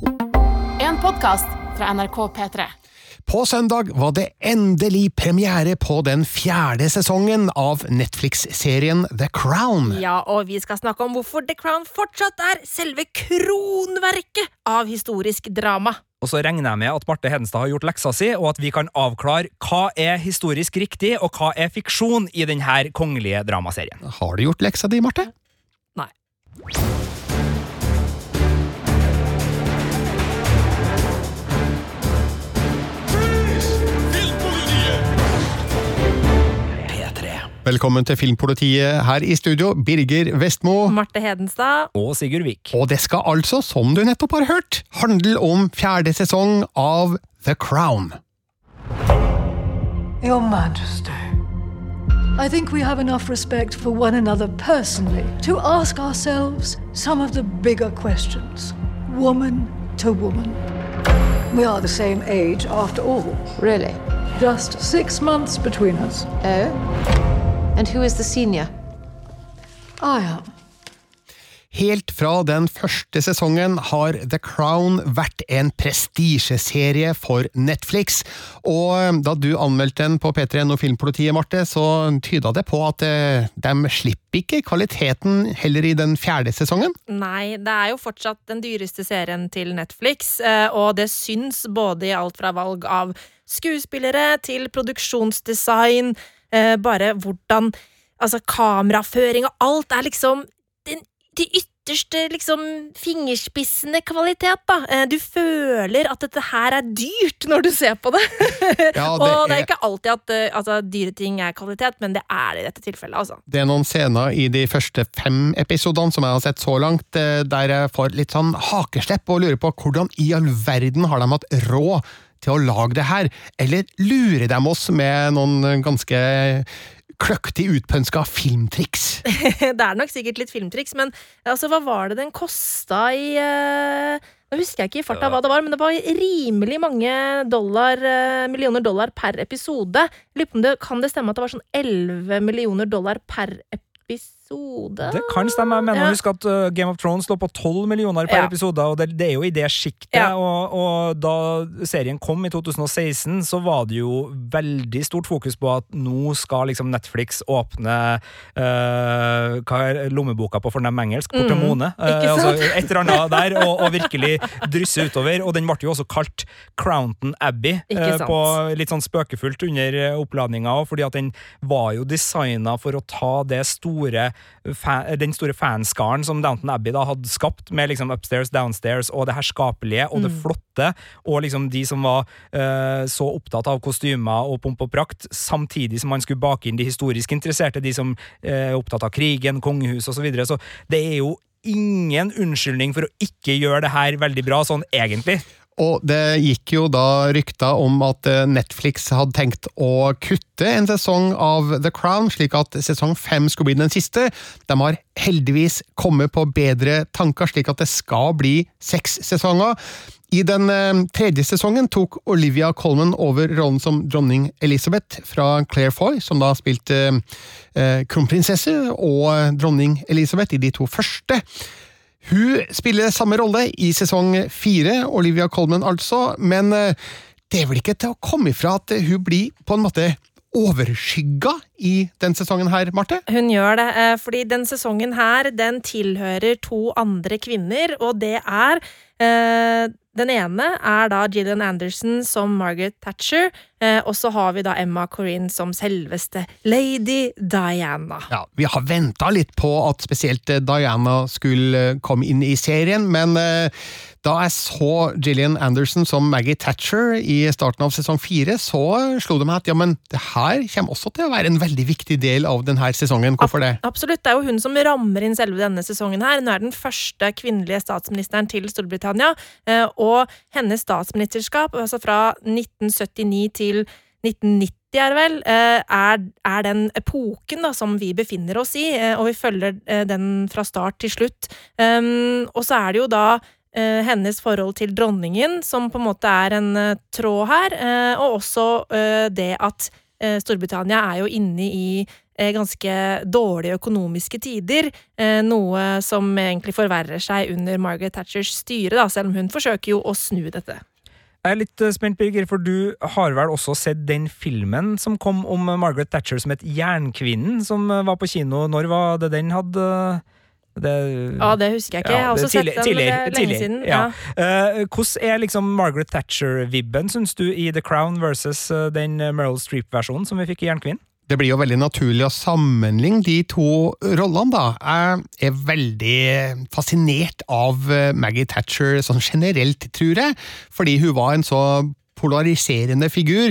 En podkast fra NRK P3. På søndag var det endelig premiere på den fjerde sesongen av Netflix-serien The Crown. Ja, og vi skal snakke om hvorfor The Crown fortsatt er selve kronverket av historisk drama. Og så regner jeg med at Marte Hedenstad har gjort leksa si, og at vi kan avklare hva er historisk riktig, og hva er fiksjon i denne kongelige dramaserien. Har du gjort leksa di, Marte? Nei. Velkommen til Filmpolitiet her i studio, Birger Vestmo. Marte Hedenstad. Og Sigurd Vik. Og det skal altså, som du nettopp har hørt, handle om fjerde sesong av The Crown. Your Majesty, I think we have enough respect for one another personally to ask ourselves some of the bigger questions, woman to woman. We are the same age after all. Really? Just six months between us. Oh? And who is the senior? I am. Helt fra den første sesongen har The Crown vært en prestisjeserie for Netflix, og da du anmeldte den på P3 og Filmpolitiet, Marte, så tyda det på at eh, de slipper ikke kvaliteten heller i den fjerde sesongen. Nei, det er jo fortsatt den dyreste serien til Netflix, eh, og det syns både i alt fra valg av skuespillere til produksjonsdesign, eh, bare hvordan Altså, kameraføring og alt er liksom den, de ytterste liksom fingerspissende kvalitet, da. Eh, Du føler at dette her er dyrt når du ser på det. Ja, og det er- er ikke alltid at eh, altså, dyre ting er kvalitet, men det er det i dette tilfellet, altså. Det er noen scener i de første fem episodene som jeg har sett så langt, eh, der jeg får litt sånn hakeslepp og lurer på hvordan i all verden har de hatt råd til å lage det her, eller lurer de oss med noen ganske kløktig utpønska filmtriks? det er nok sikkert litt filmtriks, men altså, hva var det den kosta i uh Nå husker jeg ikke i farta hva det var, men det var rimelig mange dollar, eh, millioner dollar per episode. Lurer på om det kan det stemme at det var sånn 11 millioner dollar per episode? Det kan stemme. Jeg mener Ja. å huske at uh, Game of Thrones lå på 12 millioner per Ja. episode, og det, det er jo i det sjiktet. Ja. Og, og da serien kom i 2016, så var det jo veldig stort fokus på at nå skal liksom Netflix åpne uh, hva er lommeboka på fornem engelsk? Portemone. Mm, Uh, altså et eller annet der, og, og virkelig drysse utover. Og den ble jo også kalt Crownton Abbey, uh, på litt sånn spøkefullt under oppladninga fordi at den var jo designa for å ta det store den store fanskaren som Downton Abbey da hadde skapt, med liksom upstairs, downstairs og det herskapelige og Mm. det flotte, og liksom de som var uh, så opptatt av kostymer og pomp og prakt, samtidig som man skulle bake inn de historisk interesserte, de som uh, er opptatt av krigen, kongehus osv. Så, videre. så det er jo ingen unnskyldning for å ikke gjøre det her veldig bra, sånn egentlig. Og det gikk jo da rykter om at eh, Netflix hadde tenkt å kutte en sesong av The Crown, slik at sesong fem skulle bli den siste. De har heldigvis kommet på bedre tanker, slik at det skal bli seks sesonger. I den eh, tredje sesongen tok Olivia Colman over rollen som dronning Elizabeth fra Claire Foy, som da spilte eh, kronprinsesse og dronning Elizabeth i de to første. Hun spiller samme rolle i sesong fire, Olivia Colman altså, men eh, det er vel ikke til å komme ifra at hun blir på en måte overskygga i den sesongen her, Marte? Hun gjør det, eh, fordi den sesongen her, den tilhører to andre kvinner, og det er eh, Den ene er da Gillian Anderson som Margaret Thatcher, eh, og så har vi da Emma Corrin som selveste Lady Diana. Ja, Vi har venta litt på at spesielt eh, Diana skulle eh, komme inn i serien, men eh, da jeg så Gillian Anderson som Maggie Thatcher i starten av sesong fire, så slo det meg at ja, men det her kommer også til å være en veldig viktig del av denne sesongen. Hvorfor det? Absolutt, det er jo hun som rammer inn selve denne sesongen her. Hun er den første kvinnelige statsministeren til Storbritannia, eh, og hennes statsministerskap, altså fra 1979 til 1990 er det vel, eh, er, er den epoken da, som vi befinner oss i, eh, og vi følger eh, den fra start til slutt. Um, og så er det jo da hennes forhold til dronningen, som på en måte er en tråd her, og også det at Storbritannia er jo inne i ganske dårlige økonomiske tider, noe som egentlig forverrer seg under Margaret Thatchers styre, da, selv om hun forsøker jo å snu dette. Jeg er litt eh, spent, Birger, for du har vel også sett den filmen som kom om Margaret Thatcher som het Jernkvinnen, som eh, var på kino. Når var det den hadde det, Ja, det husker jeg ikke. Jeg har også sett den, er lenge tidligere, siden. Ja. Ja. Uh, hvordan er liksom Margaret Thatcher-vibben, syns du, i The Crown versus eh, den Meryl Streep-versjonen som vi fikk i Jernkvinnen? Det blir jo veldig naturlig å sammenligne de to rollene, da. Jeg er veldig fascinert av eh, Maggie Thatcher sånn generelt, tror jeg, fordi hun var en så polariserende figur.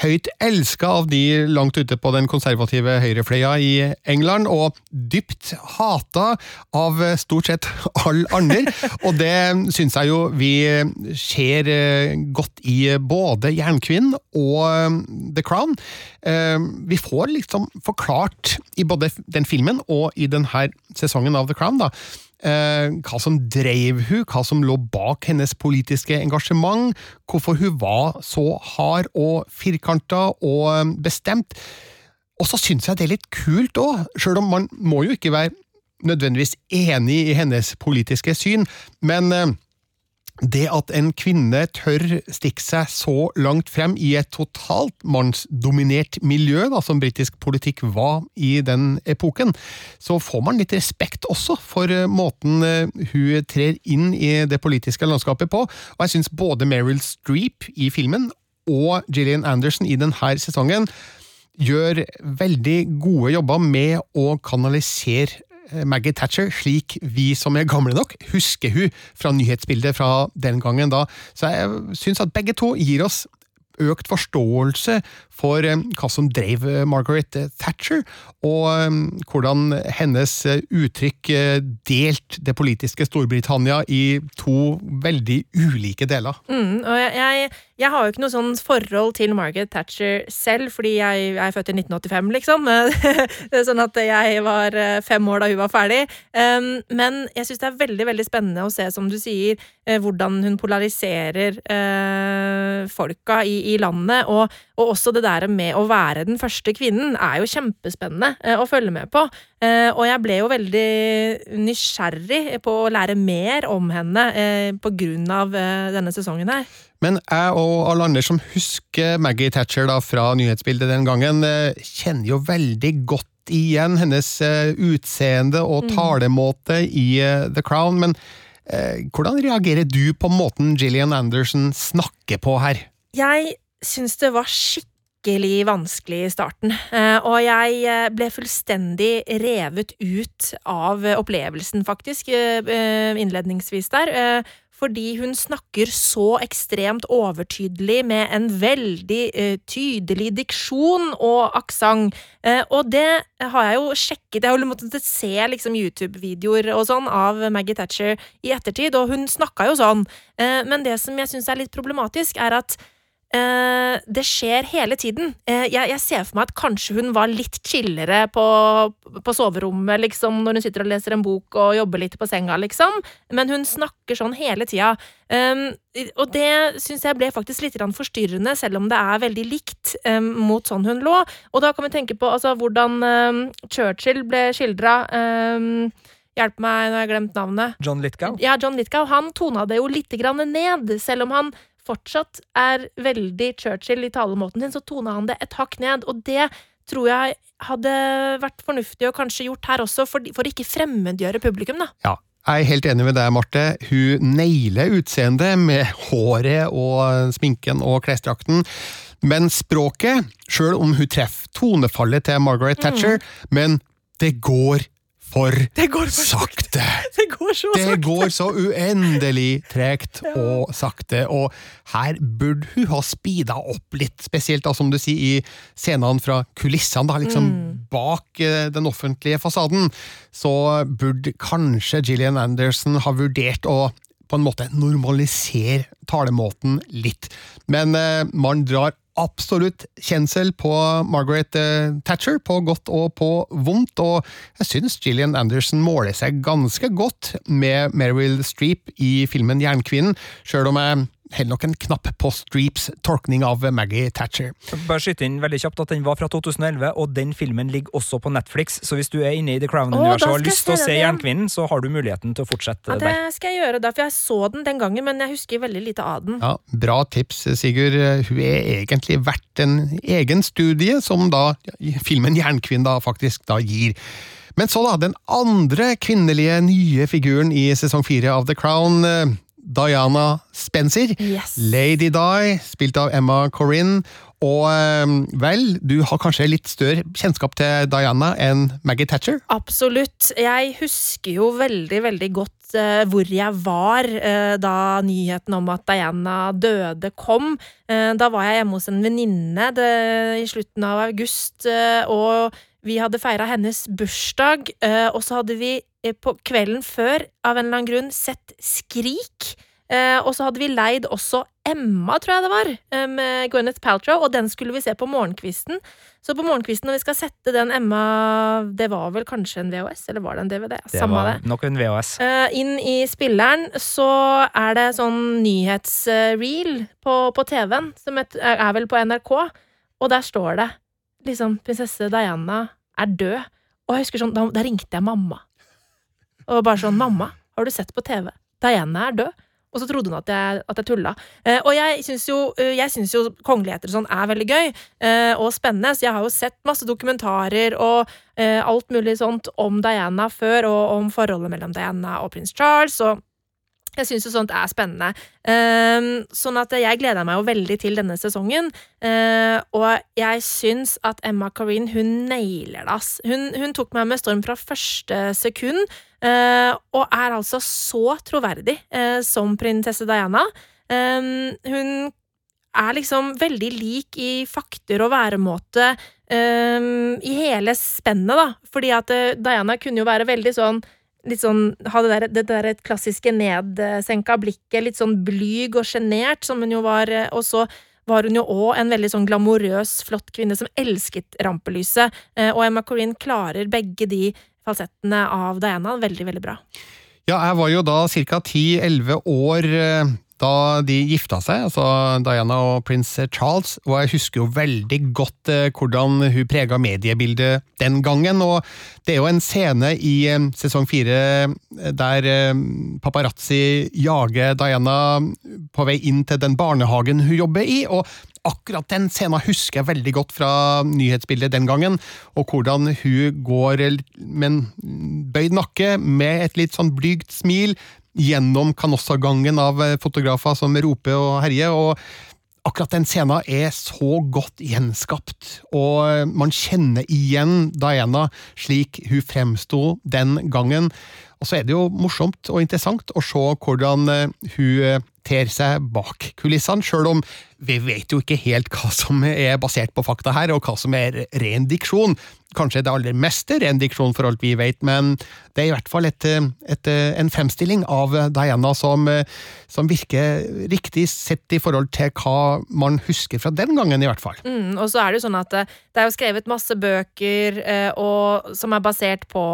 Høyt elska av de langt ute på den konservative høyrefløya i England, og dypt hata av stort sett alle andre. Og det syns jeg jo vi ser eh, godt i både Jernkvinnen og eh, The Crown. Eh, Vi får liksom forklart i både den filmen og i denne sesongen av The Crown da, hva som drev hun, hva som lå bak hennes politiske engasjement, hvorfor hun var så hard og firkanta og eh, bestemt. Og så syns jeg det er litt kult òg, sjøl om man må jo ikke være nødvendigvis enig i hennes politiske syn, men eh, det at en kvinne tør stikke seg så langt frem i et totalt mannsdominert miljø, da, som britisk politikk var i den epoken, så får man litt respekt også for eh, måten eh, hun trer inn i det politiske landskapet på. Og jeg syns både Meryl Streep i filmen og Gillian Anderson i denne sesongen gjør veldig gode jobber med å kanalisere Maggie Thatcher, slik vi som er gamle nok, husker hun fra nyhetsbildet fra den gangen da. Så jeg syns at begge to gir oss økt forståelse for eh, hva som drev eh, Margaret Thatcher, og eh, hvordan hennes uttrykk delt det politiske Storbritannia i to veldig ulike deler. Mm, og jeg, jeg, jeg har jo ikke noe sånn forhold til Margaret Thatcher selv, fordi jeg, jeg er født i 1985, liksom. Sånn at jeg var fem år da hun var ferdig. Um, men jeg syns det er veldig veldig spennende å se, som du sier, hvordan hun polariserer folka i, i landet. Og, og også det der med å være den første kvinnen er jo kjempespennende eh, å følge med på. Eh, og jeg ble jo veldig nysgjerrig på å lære mer om henne eh, på grunn av denne sesongen her. Men jeg og alle andre som husker Maggie Thatcher da fra nyhetsbildet den gangen, kjenner jo veldig godt igjen hennes utseende og talemåte i The Crown. Men hvordan reagerer du på måten Gillian Anderson snakker på her? Jeg syns det var skikkelig vanskelig i starten, eh, og jeg eh, ble fullstendig revet ut av opplevelsen, faktisk, eh, innledningsvis der. Fordi hun snakker så ekstremt overtydelig med en veldig uh, tydelig diksjon og aksent. Uh, og det har jeg jo sjekket. Jeg har jo måttet se liksom, YouTube-videoer og sånn av Maggie Thatcher i ettertid, og hun snakka jo sånn. Uh, men det som jeg syns er litt problematisk, er at Eh, det skjer hele tiden. Eh, jeg, jeg ser for meg at kanskje hun var litt chillere på, på soverommet, liksom, når hun sitter og leser en bok og jobber litt på senga, liksom. Men hun snakker sånn hele tida. Um, og det syns jeg ble faktisk litt forstyrrende, selv om det er veldig likt um, mot sånn hun lå. Og da kan vi tenke på altså, hvordan um, Churchill ble skildra. Um, Hjelp meg, nå har jeg glemt navnet. John Litgow? Ja, John Litgow. han tona det jo litt grann ned, selv om han fortsatt er veldig Churchill i talemåten sin, så tona han det et hakk ned, og det tror jeg hadde vært fornuftig å kanskje gjort her også, for, for ikke fremmedgjøre publikum, da. Ja, jeg er helt enig med deg, Marte. Hun nailer utseendet med håret og sminken og klesdrakten. Men språket, sjøl om hun treffer tonefallet til Margaret Thatcher, men det går for Det går for sakte. Det går så Det sakte. går så uendelig tregt og sakte, og her burde hun ha speeda opp litt, spesielt da, som du sier, i scenene fra kulissene, da, liksom bak eh, den offentlige fasaden, så burde kanskje Gillian Anderson ha vurdert å på en måte normalisere talemåten litt. Men eh, man drar absolutt kjensel på Margaret eh, Thatcher, på godt og på vondt, og jeg syns Gillian Anderson måler seg ganske godt med Meryl Streep i filmen Jernkvinnen, sjøl om jeg heller nok en knapp på Streeps tolkning av Maggie Thatcher. Bare skyte inn veldig kjapt at Den var fra 2011, og den filmen ligger også på Netflix. Så hvis du er inne i The Crown-universet og har lyst til å se. Jernkvinnen, så har du muligheten til å fortsette Ja, det der. skal jeg gjøre, da, for jeg så den den gangen, men jeg husker veldig lite av den. Ja, Bra tips, Sigurd. Hun er egentlig verdt en egen studie, som da filmen Jernkvinnen da faktisk da gir. Men så da, den andre kvinnelige nye figuren i sesong fire av The Crown, eh, Diana Spencer. Yes. Lady Di, spilt av Emma Corrin. Og eh, vel, du har kanskje litt større kjennskap til Diana enn Maggie Thatcher? Absolutt. Jeg husker jo veldig, veldig godt eh, hvor jeg var eh, da nyheten om at Diana døde kom. Eh, da var jeg hjemme hos en venninne i slutten av august, og vi hadde feira hennes bursdag. og så hadde vi på kvelden før, av en eller annen grunn, sett Skrik. Eh, og så hadde vi leid også Emma, tror jeg det var, eh, med Gwyneth Paltrow, og den skulle vi se på morgenkvisten. Så på morgenkvisten når vi skal sette den Emma Det var vel kanskje en VHS, eller var det en DVD? Det Samme var det. nok en VHS. Eh, inn i spilleren så er det sånn nyhetsreel på, på TV-en, som et, er er vel på NRK, og der står det liksom prinsesse Diana er død. Og jeg husker sånn, da, da ringte jeg mamma. Og bare sånn, mamma, har du sett på TV? Diana er død. Og så trodde hun at jeg, at jeg tulla. Eh, og jeg syns jo, eh, jo kongeligheter og sånn er veldig gøy eh, og spennende, så jeg har jo sett masse dokumentarer og eh, alt mulig sånt om Diana før, og om forholdet mellom Diana og prins Charles, og jeg syns jo sånt er spennende. Ehm, sånn at jeg gleder meg jo veldig til denne sesongen. Eh, og jeg syns at Emma Karin, hun nailer det, ass. Hun, hun tok meg med storm fra første sekund, eh, og er altså så troverdig eh, som prinsesse Diana. Ehm, hun er liksom veldig lik i fakter og væremåte ehm, i hele spennet, da. Fordi at eh, Diana kunne jo være veldig sånn litt sånn, ha det der, det der klassiske nedsenka blikket, litt sånn blyg og sjenert, som hun jo var, eh, og så var hun jo òg en veldig sånn glamorøs, flott kvinne som elsket rampelyset, eh, og Emma Corrin klarer begge de falsettene av Diana veldig, veldig bra. Ja, jeg var jo da ca. 10-11 år eh, da de gifta seg, altså Diana og prins Charles, og jeg husker jo veldig godt eh, hvordan hun prega mediebildet den gangen, og det er jo en scene i eh, sesong fire eh, der paparazzi jager Diana på vei inn til den barnehagen hun jobber i, og akkurat den scenen husker jeg veldig godt fra nyhetsbildet den gangen, og hvordan hun går med en bøyd nakke, med et litt sånn blygt smil, gjennom kanossagangen av eh, fotografer som roper og herjer, og akkurat den scenen er så godt gjenskapt, og eh, man kjenner igjen Diana slik hun fremsto den gangen. Og så er det jo morsomt og interessant å se hvordan eh, hun ter seg bak kulissene, sjøl om vi vet jo ikke helt hva som er basert på fakta her, og hva som er ren diksjon. Kanskje det aller meste ren diksjon for alt vi vet, men det er i hvert fall et, et, en fremstilling av Diana som, som virker riktig sett i forhold til hva man husker fra den gangen, i hvert fall. Mm, og så er det jo sånn at eh, det er jo skrevet masse bøker eh, og, som er basert på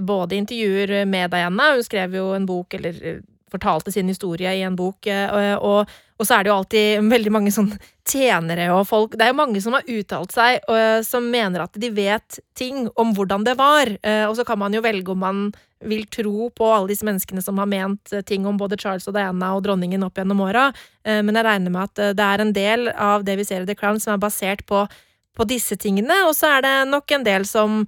både intervjuer med Diana, hun skrev jo en bok, eller eh, fortalte sin historie i en bok, eh, og, og så er det jo alltid veldig mange sånn tjenere og folk. Det er jo mange som har uttalt seg, og som mener at de vet ting om hvordan det var, eh, og så kan man jo velge om man vil tro på alle disse menneskene som har ment eh, ting om både Charles og Diana og dronningen opp gjennom åra, eh, men jeg regner med at eh, det er en del av det vi ser i The Crown som er basert på, på disse tingene, og så er det nok en del som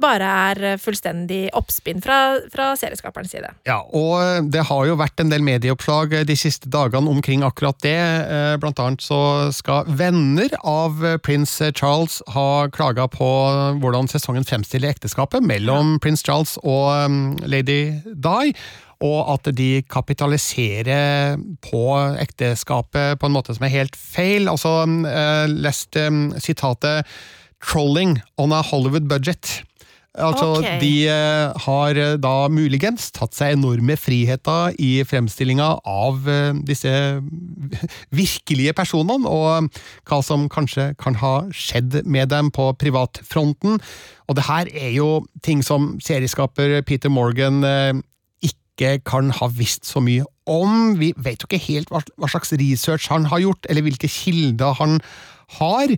bare er eh, fullstendig oppspinn fra, fra serieskaperens side. Ja, og det har jo vært en del medieoppslag de siste dagene omkring akkurat det. Eh, Blant annet så skal venner av prins Charles ha klaga på hvordan sesongen fremstiller ekteskapet mellom prins Charles og um, lady Di. Og at de kapitaliserer på ekteskapet på en måte som er helt feil. Altså, eh, lest um, sitatet 'trolling on a Hollywood budget'. Altså, okay. De eh, har eh, da muligens tatt seg enorme friheter i fremstillinga av eh, disse virkelige personene, og hva som kanskje kan ha skjedd med dem på privatfronten. Og det her er jo ting som serieskaper Peter Morgan ikke kan ha visst så mye om. Vi vet jo ikke helt hva, slags research han har gjort, eller hvilke kilder han har,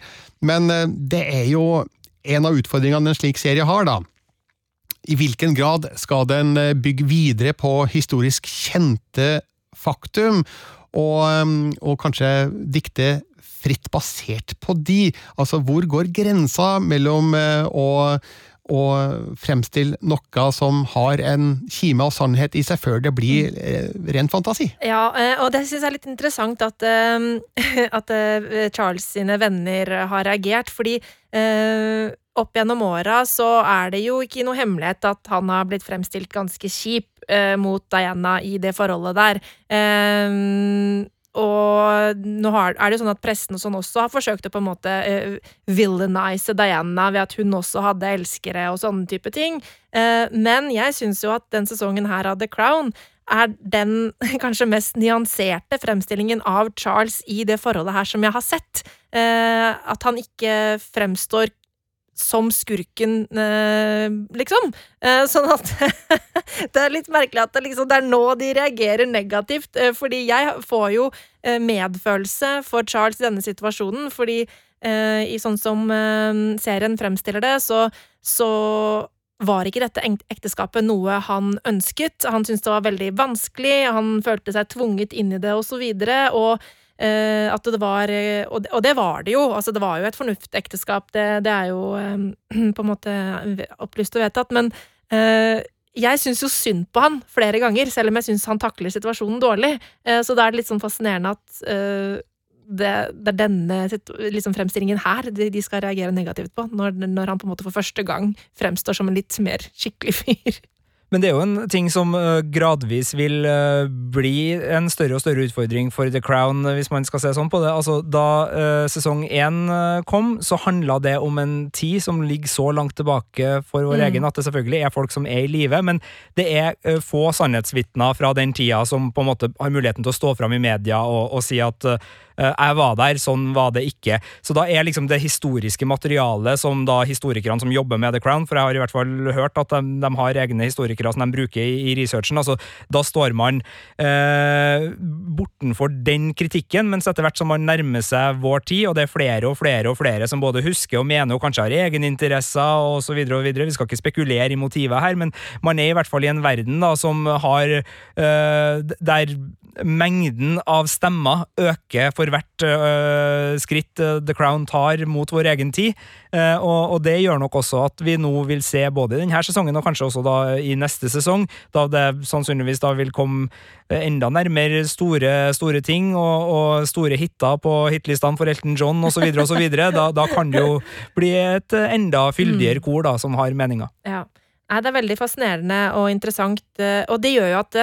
men det er jo en av utfordringene en slik serie har, da. I hvilken grad skal den eh, bygge videre på historisk kjente faktum, og, eh, og kanskje dikte fritt basert på de? Altså, hvor går grensa mellom å å fremstille noe som har en kime av sannhet i seg, før det blir eh, ren fantasi. Ja, eh, og det syns jeg er litt interessant at, eh, at Charles sine venner har reagert, fordi opp gjennom åra så er det jo ikke noe hemmelighet at han har blitt fremstilt ganske kjip mot Diana i det forholdet der. Og nå er det sånn at pressen og sånn også har forsøkt å på en måte uh, villainize Diana ved at hun også hadde elskere og sånne type ting. Uh, men jeg syns jo at den sesongen her av The Crown er den kanskje mest nyanserte fremstillingen av Charles i det forholdet her som jeg har sett. Uh, at han ikke fremstår som skurken, eh, liksom. Eh, sånn at Det er litt merkelig at det, liksom, det er nå de reagerer negativt, eh, fordi jeg får jo medfølelse for Charles i denne situasjonen, fordi i sånn som serien fremstiller det, så, så var ikke dette ekteskapet noe han ønsket. Han syntes det var veldig vanskelig, han følte seg tvunget inn i det, og så videre. Og at det var eh, og det, og det, var det jo. Altså, det var jo et fornuftekteskap. Det, det er jo um, på en måte opplyst og vedtatt. Men jeg syns jo synd på han flere ganger, selv om jeg syns han takler situasjonen dårlig. Så da er det litt sånn fascinerende at det, det, er denne liksom, fremstillingen her de, de, skal reagere negativt på, når, når han på en måte for første gang fremstår som en litt mer skikkelig fyr. Men det er jo en ting som eh, gradvis vil eh, bli en større og større utfordring for The Crown, eh, hvis man skal se sånn på det. Altså, da uh, sesong én kom, så handla det om en tid som ligger så langt tilbake for vår mm. egen at det selvfølgelig er folk som er i live, men det er få sannhetsvitner fra den tida som på en måte har muligheten til å stå fram i media og, og si at Eh, jeg var der, sånn var det ikke. Så da er liksom det historiske materialet som da historikerne som jobber med The Crown, for jeg har i hvert fall hørt at de, de har egne historikere som de bruker i, i researchen, altså da står man eh, bortenfor den kritikken, mens etter hvert som man nærmer seg vår tid, og det er flere og flere og flere som både husker og mener og kanskje har egeninteresser videre, vi skal ikke spekulere i motivet her, men man er i hvert fall i en verden da som har eh, der mengden av stemmer øker for hvert uh, skritt uh, The Crown tar mot vår egen tid. Uh, og, og, det gjør nok også at vi nå vil se både i denne sesongen og kanskje også da i neste sesong, da det sannsynligvis da vil komme enda nærmere store, store ting og, og store hiter på hitlistene for Elton John osv., osv. Da, da kan det jo bli et enda fyldigere mm. kor da, som har meninger. Ja. Nei, det er veldig fascinerende og interessant, og det gjør jo at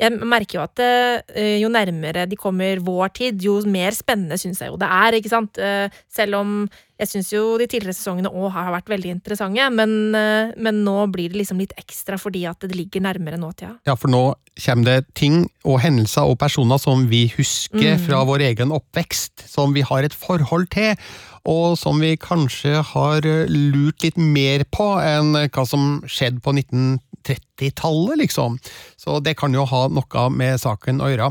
jeg merker jo at uh, jo nærmere de kommer vår tid, jo mer spennende syns jeg jo det er. ikke sant? Uh, selv om jeg syns jo de tidligere sesongene òg har vært veldig interessante, men, uh, men, nå blir det liksom litt ekstra fordi at det ligger nærmere nåtida. Ja, for nå kommer det ting og hendelser og personer som vi husker mm. fra vår egen oppvekst, som vi har et forhold til, og som vi kanskje har lurt litt mer på enn hva som skjedde på 1930 30-tallet, liksom. Så det kan jo ha noe med saken å gjøre.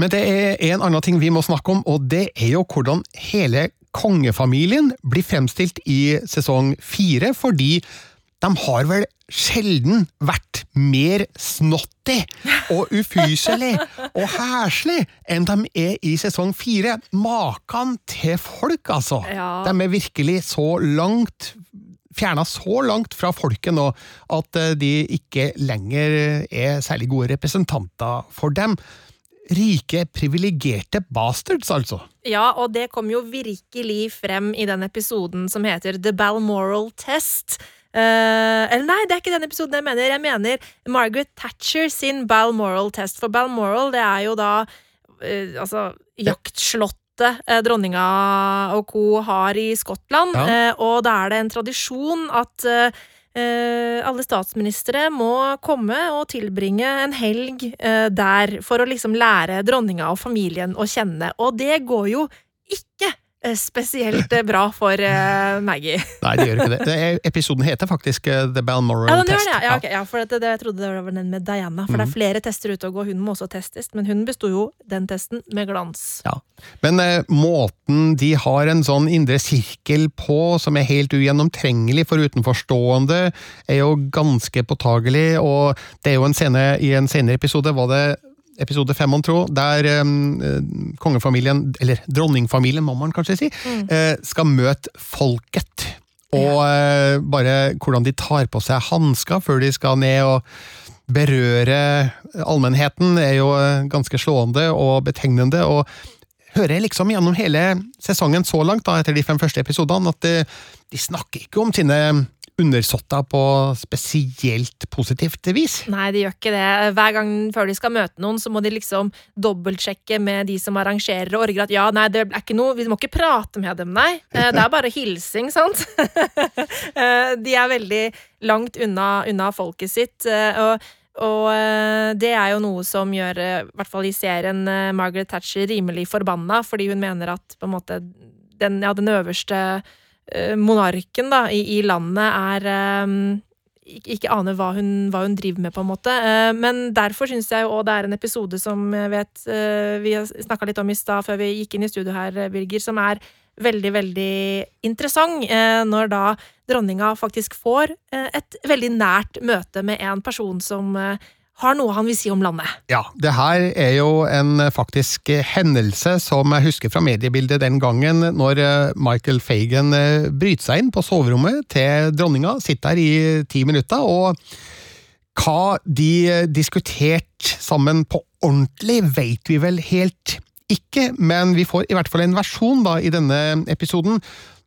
Men det er en annen ting vi må snakke om, og det er jo hvordan hele kongefamilien blir fremstilt i sesong fire, fordi de har vel sjelden vært mer snotty og ufyselig og heslig enn de er i sesong fire. Makan til folk, altså! Ja. De er virkelig så langt fjerna så langt fra folket nå at eh, de ikke lenger er særlig gode representanter for dem. Rike, privilegerte bastards, altså. Ja, og det kom jo virkelig frem i den episoden som heter The Balmoral Test. Uh, eller nei, det er ikke den episoden jeg mener. Jeg mener Margaret Thatcher sin Balmoral Test. For Balmoral, det er jo da uh, altså jaktslott slottet eh, dronninga og co. har i Skottland. Ja. Eh, og da er det en tradisjon at eh, alle statsministre må komme og tilbringe en helg der for å liksom lære dronninga og familien å kjenne. Og det går jo ikke spesielt eh, bra for eh, Maggie. Nei, det gjør ikke det. episoden heter faktisk eh, The Balmoral Ja, Test. det, ja, Okay, ja, for det, det, jeg trodde det var den med Diana. For det er flere tester ute og gå, hun må også testes. Men hun besto jo den testen med glans. Ja. Men eh, måten de har en sånn indre sirkel på, som er helt ugjennomtrengelig for utenforstående, er jo ganske påtagelig, og det er jo en scene i en senere episode, var det episode fem, mon tro, der um, kongefamilien, eller dronningfamilien må man kanskje si, eh, skal møte folket. Og uh, bare hvordan de tar på seg hansker før de skal ned og berøre allmennheten, er jo ganske slående og betegnende. og hører jeg liksom gjennom hele sesongen så langt, da, etter de fem første episodene, at de, de snakker ikke om sine undersåtter på spesielt positivt vis. Nei, de gjør ikke det. Hver gang før de skal møte noen, så må de liksom dobbeltsjekke med de som arrangerer og orger at ja, nei, det er ikke noe, vi må ikke prate med dem, nei. Eh, Det er bare hilsing, sant? Eh, De er veldig langt unna, unna folket sitt. eh, og og det er jo noe som gjør, i hvert fall i serien, Margaret Thatcher rimelig forbanna, fordi hun mener at på en måte den, ja, den øverste monarken da, i, i landet er eh, ikke, aner hva hun, hva hun driver med, på en måte. Eh, Men derfor syns jeg jo det er en episode som jeg vet eh, vi snakka litt om i stad før vi gikk inn i studio her, eh, Birger, som er veldig, veldig interessant. eh, Når da dronninga faktisk får eh, et veldig nært møte med en person som eh, har noe han vil si om landet. Ja, det her er jo en faktisk hendelse som jeg husker fra mediebildet den gangen, når eh, Michael Fagan eh, bryter seg inn på soverommet til dronninga, sitter der i ti minutter, og hva de eh, diskuterte sammen på ordentlig, vet vi vel helt ikke, men vi får i hvert fall en versjon da i denne episoden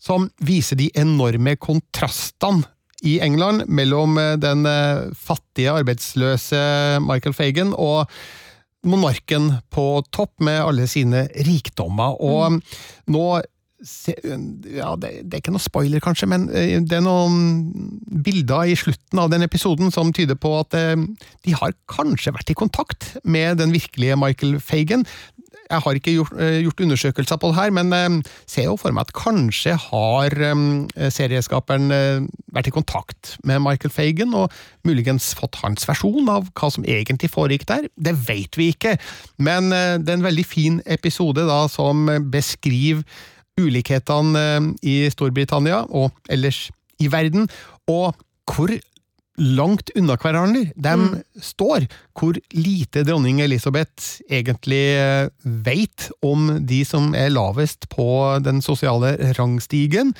som viser de enorme kontrastene i England mellom eh, den eh, fattige, arbeidsløse Michael Fagan og monarken på topp med alle sine rikdommer. Og nå ja, det, det er ikke noe spoiler, kanskje, men eh, det er noen bilder i slutten av den episoden som tyder på at eh, de har kanskje vært i kontakt med den virkelige Michael Fagan. Jeg har ikke gjort, eh, gjort undersøkelser på det her, men ser jo for meg at kanskje har serieskaperen vært i kontakt med Michael Fagan, og muligens fått hans versjon av hva som egentlig foregikk der. Det vet vi ikke, men det er en veldig fin episode da, som beskriver ulikhetene eh, i Storbritannia og ellers i verden, og hvor langt unna hverandre de står. Hvor lite dronning Elisabeth egentlig veit vet om de som er lavest på den sosiale rangstigen.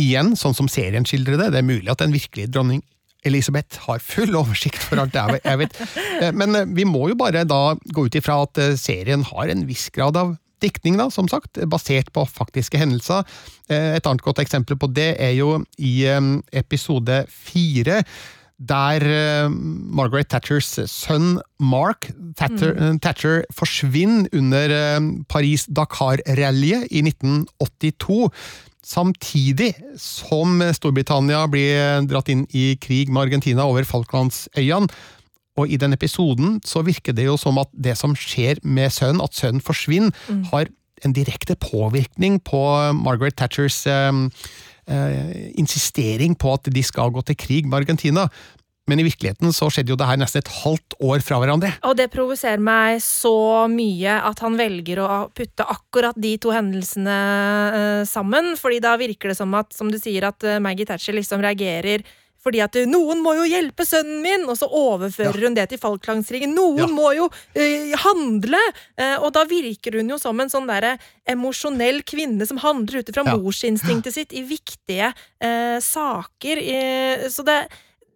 Igjen, sånn som serien skildrer det, det er mulig at den virkelige dronning Elisabeth har full oversikt for alt jeg jeg vet. Eh, Men eh, vi må jo bare da gå ut ifra at eh, serien har en viss grad av diktning, da, som sagt, basert på faktiske hendelser. Eh, Et annet godt eksempel på det er jo i eh, episode fire, der eh, Margaret Thatchers sønn Mark Thatcher, mm. Thatcher forsvinner under Paris-Dakar-rallyet i 1982. Samtidig som Storbritannia blir dratt inn i krig med Argentina over Falklandsøyene. Og i den episoden så virker det jo som at det som skjer med sønnen, at sønnen forsvinner, har en direkte påvirkning på Margaret Thatchers eh, eh, insistering på at de skal gå til krig med Argentina. Men i virkeligheten så skjedde jo det her nesten et halvt år fra hverandre. Og det provoserer meg så mye at han velger å putte akkurat de to hendelsene eh, sammen, fordi da virker det som at, som du sier, at eh, Maggie Thatcher liksom reagerer fordi at eh, 'noen må jo hjelpe sønnen min', og så overfører hun det til Falklandsringen. 'Noen Ja. må jo eh, handle'! Eh, og da virker hun jo som en sånn derre emosjonell kvinne som handler ut ifra Ja. morsinstinktet sitt i viktige eh, saker. Så det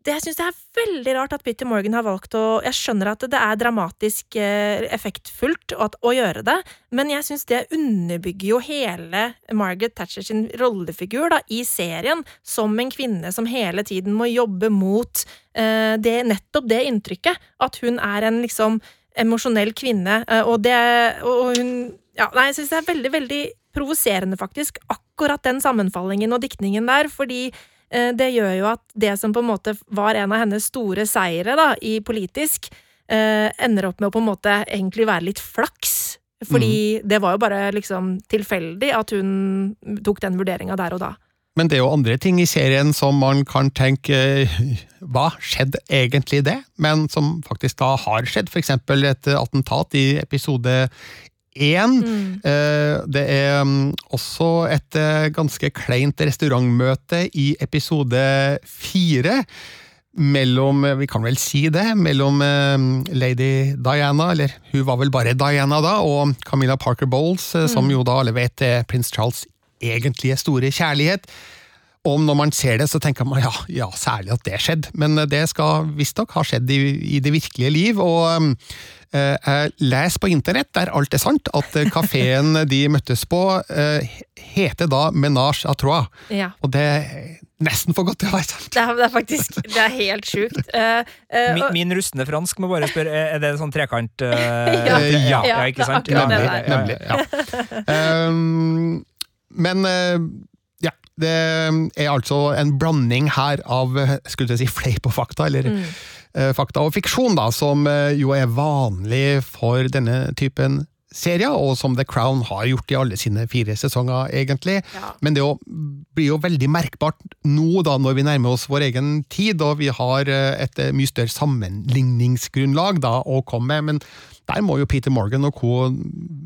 det jeg syns det er veldig rart at Peter Morgan har valgt å Jeg skjønner at det er dramatisk eh, effektfullt å, gjøre det, men jeg syns det underbygger jo hele Margaret Thatcher sin rollefigur da, i serien, som en kvinne som hele tiden må jobbe mot eh, det, nettopp det inntrykket. At hun er en liksom emosjonell kvinne, eh, og det Og hun Ja, nei, jeg syns det er veldig, veldig provoserende, faktisk, akkurat den sammenfallingen og diktningen der, fordi det gjør jo at det som på en måte var en av hennes store seire da, i politisk, eh, ender opp med å på en måte egentlig være litt flaks. Fordi det var jo bare liksom tilfeldig at hun tok den vurderinga der og da. Men det er jo andre ting i serien som man kan tenke Hva skjedde egentlig det? Men som faktisk da har skjedd. Eksempel et attentat i episode én. Eh, Det er mm, også et eh, ganske kleint restaurantmøte i episode fire. Mellom, vi kan vel si det, mellom eh, lady Diana, eller hun var vel bare Diana da, og Camilla Parker Bowles, mm. som jo da alle vet er prins Charles' egentlige store kjærlighet. Og når man ser det, så tenker man ja, ja særlig at det skjedde, men det skal visstnok ha skjedd i, i det virkelige liv. og eh, jeg leser på internett, der alt er sant, at eh, kafeen de møttes på eh, heter da Menage à Trois. Ja. Og det er nesten for godt til å være sant. Det er, det er faktisk Det er helt sjukt. Uh, uh, Min, min rustne fransk må bare spørre, er det sånn trekant uh, Ja. ja, ja, Ja, ikke sant? Nemlig. nemlig ja. um, men eh, ja, det er altså en blanding her av eh, skulle jeg si, fleip og fakta, eller Mm. Eh, fakta og fiksjon, da, som eh, jo er vanlig for denne typen serier, og som The Crown har gjort i alle sine fire sesonger, egentlig. Ja. Men det blir jo veldig merkbart nå, da, når vi nærmer oss vår egen tid, og vi har eh, et mye større sammenligningsgrunnlag da, å komme med. Men der må jo Peter Morgan og co.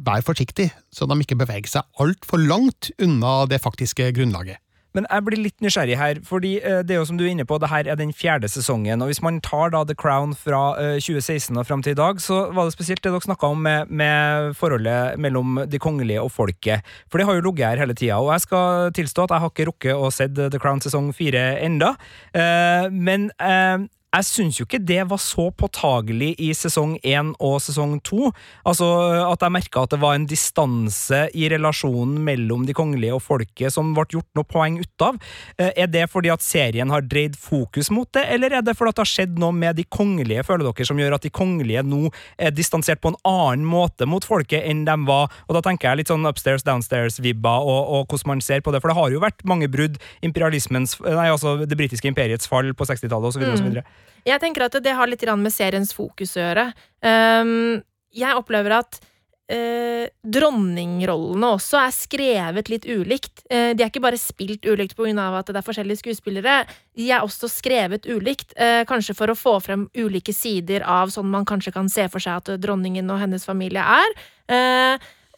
være forsiktig, så de ikke beveger seg altfor langt unna det faktiske grunnlaget. Men jeg blir litt nysgjerrig her, fordi eh, det er jo som du er inne på, det her er den fjerde sesongen, og hvis man tar da The Crown fra eh, 2016 og fram til i dag, så var det spesielt det dere snakka om med, med forholdet mellom de kongelige og folket. For det har jo ligget her hele tida, og jeg skal tilstå at jeg har ikke rukket å sett The Crown sesong fire enda, eh, men eh, jeg syns jo ikke det var så påtagelig i sesong én og sesong to. Altså at jeg merka at det var en distanse i relasjonen mellom de kongelige og folket som ble gjort noe poeng ut av. Eh, Er det fordi at serien har dreid fokus mot det, eller er det fordi at det har skjedd noe med de kongelige, føler dere, som gjør at de kongelige nå er distansert på en annen måte mot folket enn de var? Og da tenker jeg litt sånn upstairs, downstairs-vibba, og, og hvordan man ser på det. For det har jo vært mange brudd. Imperialismens Nei, altså det britiske imperiets fall på 60-tallet, osv., osv. Jeg tenker at det har litt med seriens fokus å gjøre. Um, jeg opplever at uh, dronningrollene også er skrevet litt ulikt. Uh, de er ikke bare spilt ulikt pga. at det er forskjellige skuespillere. De er også skrevet ulikt, uh, kanskje for å få frem ulike sider av sånn man kanskje kan se for seg at dronningen og hennes familie er.